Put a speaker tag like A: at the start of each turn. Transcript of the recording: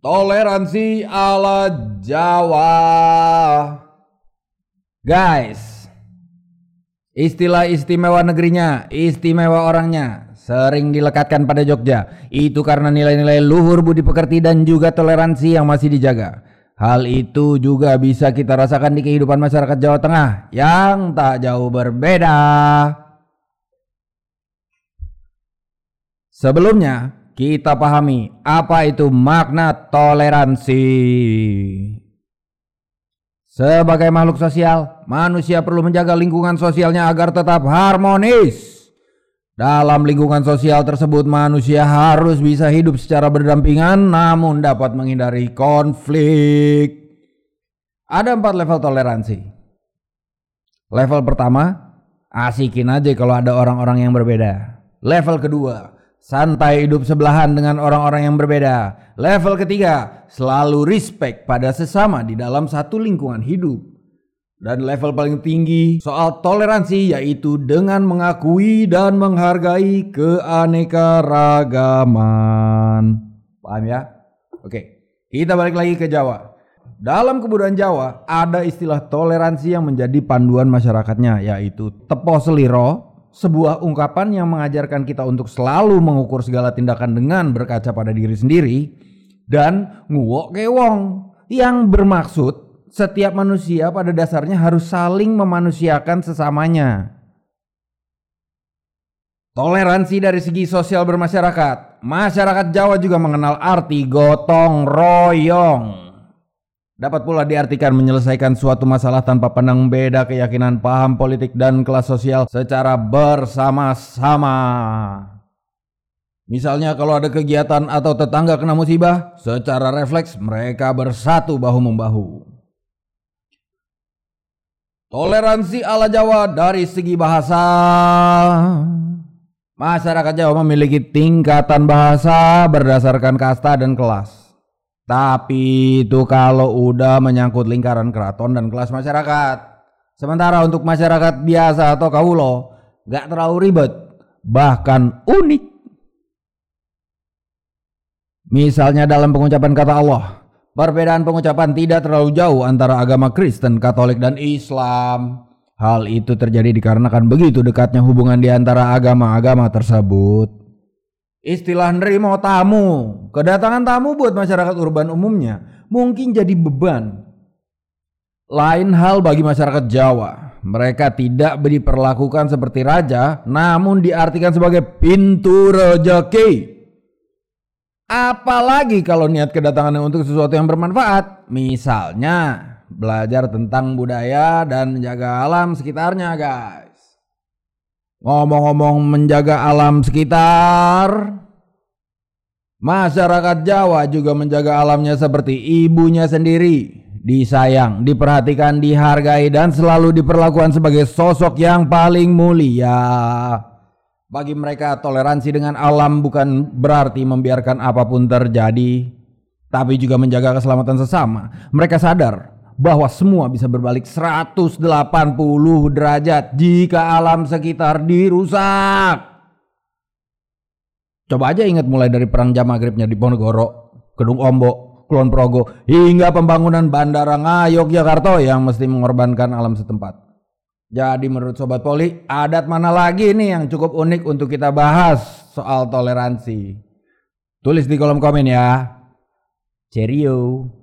A: Toleransi ala Jawa. Guys, istilah istimewa negerinya, istimewa orangnya, sering dilekatkan pada Jogja. Itu karena nilai-nilai luhur budi pekerti dan juga toleransi yang masih dijaga. Hal itu juga bisa kita rasakan di kehidupan masyarakat Jawa Tengah yang tak jauh berbeda. Sebelumnya, kita pahami apa itu makna toleransi. Sebagai makhluk sosial, manusia perlu menjaga lingkungan sosialnya agar tetap harmonis. Dalam lingkungan sosial tersebut, manusia harus bisa hidup secara berdampingan, namun dapat menghindari konflik. Ada empat level toleransi. Level pertama, asikin aja kalau ada orang-orang yang berbeda. Level kedua, santai hidup sebelahan dengan orang-orang yang berbeda. Level ketiga, selalu respect pada sesama di dalam satu lingkungan hidup. Dan level paling tinggi soal toleransi yaitu dengan mengakui dan menghargai keanekaragaman. Paham ya? Oke, kita balik lagi ke Jawa. Dalam kebudayaan Jawa ada istilah toleransi yang menjadi panduan masyarakatnya yaitu tepo seliro, sebuah ungkapan yang mengajarkan kita untuk selalu mengukur segala tindakan dengan berkaca pada diri sendiri dan nguwok kewong yang bermaksud setiap manusia pada dasarnya harus saling memanusiakan sesamanya. Toleransi dari segi sosial bermasyarakat. Masyarakat Jawa juga mengenal arti gotong royong. Dapat pula diartikan menyelesaikan suatu masalah tanpa pandang beda keyakinan, paham politik, dan kelas sosial secara bersama-sama. Misalnya kalau ada kegiatan atau tetangga kena musibah, secara refleks mereka bersatu bahu-membahu. Toleransi ala Jawa dari segi bahasa. Masyarakat Jawa memiliki tingkatan bahasa berdasarkan kasta dan kelas. Tapi itu kalau udah menyangkut lingkaran keraton dan kelas masyarakat. Sementara untuk masyarakat biasa atau kaulo, gak terlalu ribet, bahkan unik. Misalnya dalam pengucapan kata Allah, Perbedaan pengucapan tidak terlalu jauh antara agama Kristen, Katolik, dan Islam. Hal itu terjadi dikarenakan begitu dekatnya hubungan di antara agama-agama tersebut. Istilah nerimo tamu, kedatangan tamu buat masyarakat urban umumnya mungkin jadi beban. Lain hal bagi masyarakat Jawa. Mereka tidak diperlakukan seperti raja, namun diartikan sebagai pintu rezeki. Apalagi kalau niat kedatangannya untuk sesuatu yang bermanfaat. Misalnya belajar tentang budaya dan menjaga alam sekitarnya guys. Ngomong-ngomong menjaga alam sekitar. Masyarakat Jawa juga menjaga alamnya seperti ibunya sendiri. Disayang, diperhatikan, dihargai dan selalu diperlakukan sebagai sosok yang paling mulia. Bagi mereka toleransi dengan alam bukan berarti membiarkan apa pun terjadi, tapi juga menjaga keselamatan sesama. Mereka sadar bahwa semua bisa berbalik 180 derajat jika alam sekitar dirusak. Coba aja ingat mulai dari perang jam maghribnya di Ponegoro, Kedung Ombok, Kulon Progo, hingga pembangunan Bandara Ngayogyakarta yang mesti mengorbankan alam setempat. Jadi menurut Sobat Poli, adat mana lagi nih yang cukup unik untuk kita bahas soal toleransi? Tulis di kolom komen ya. Cheerio.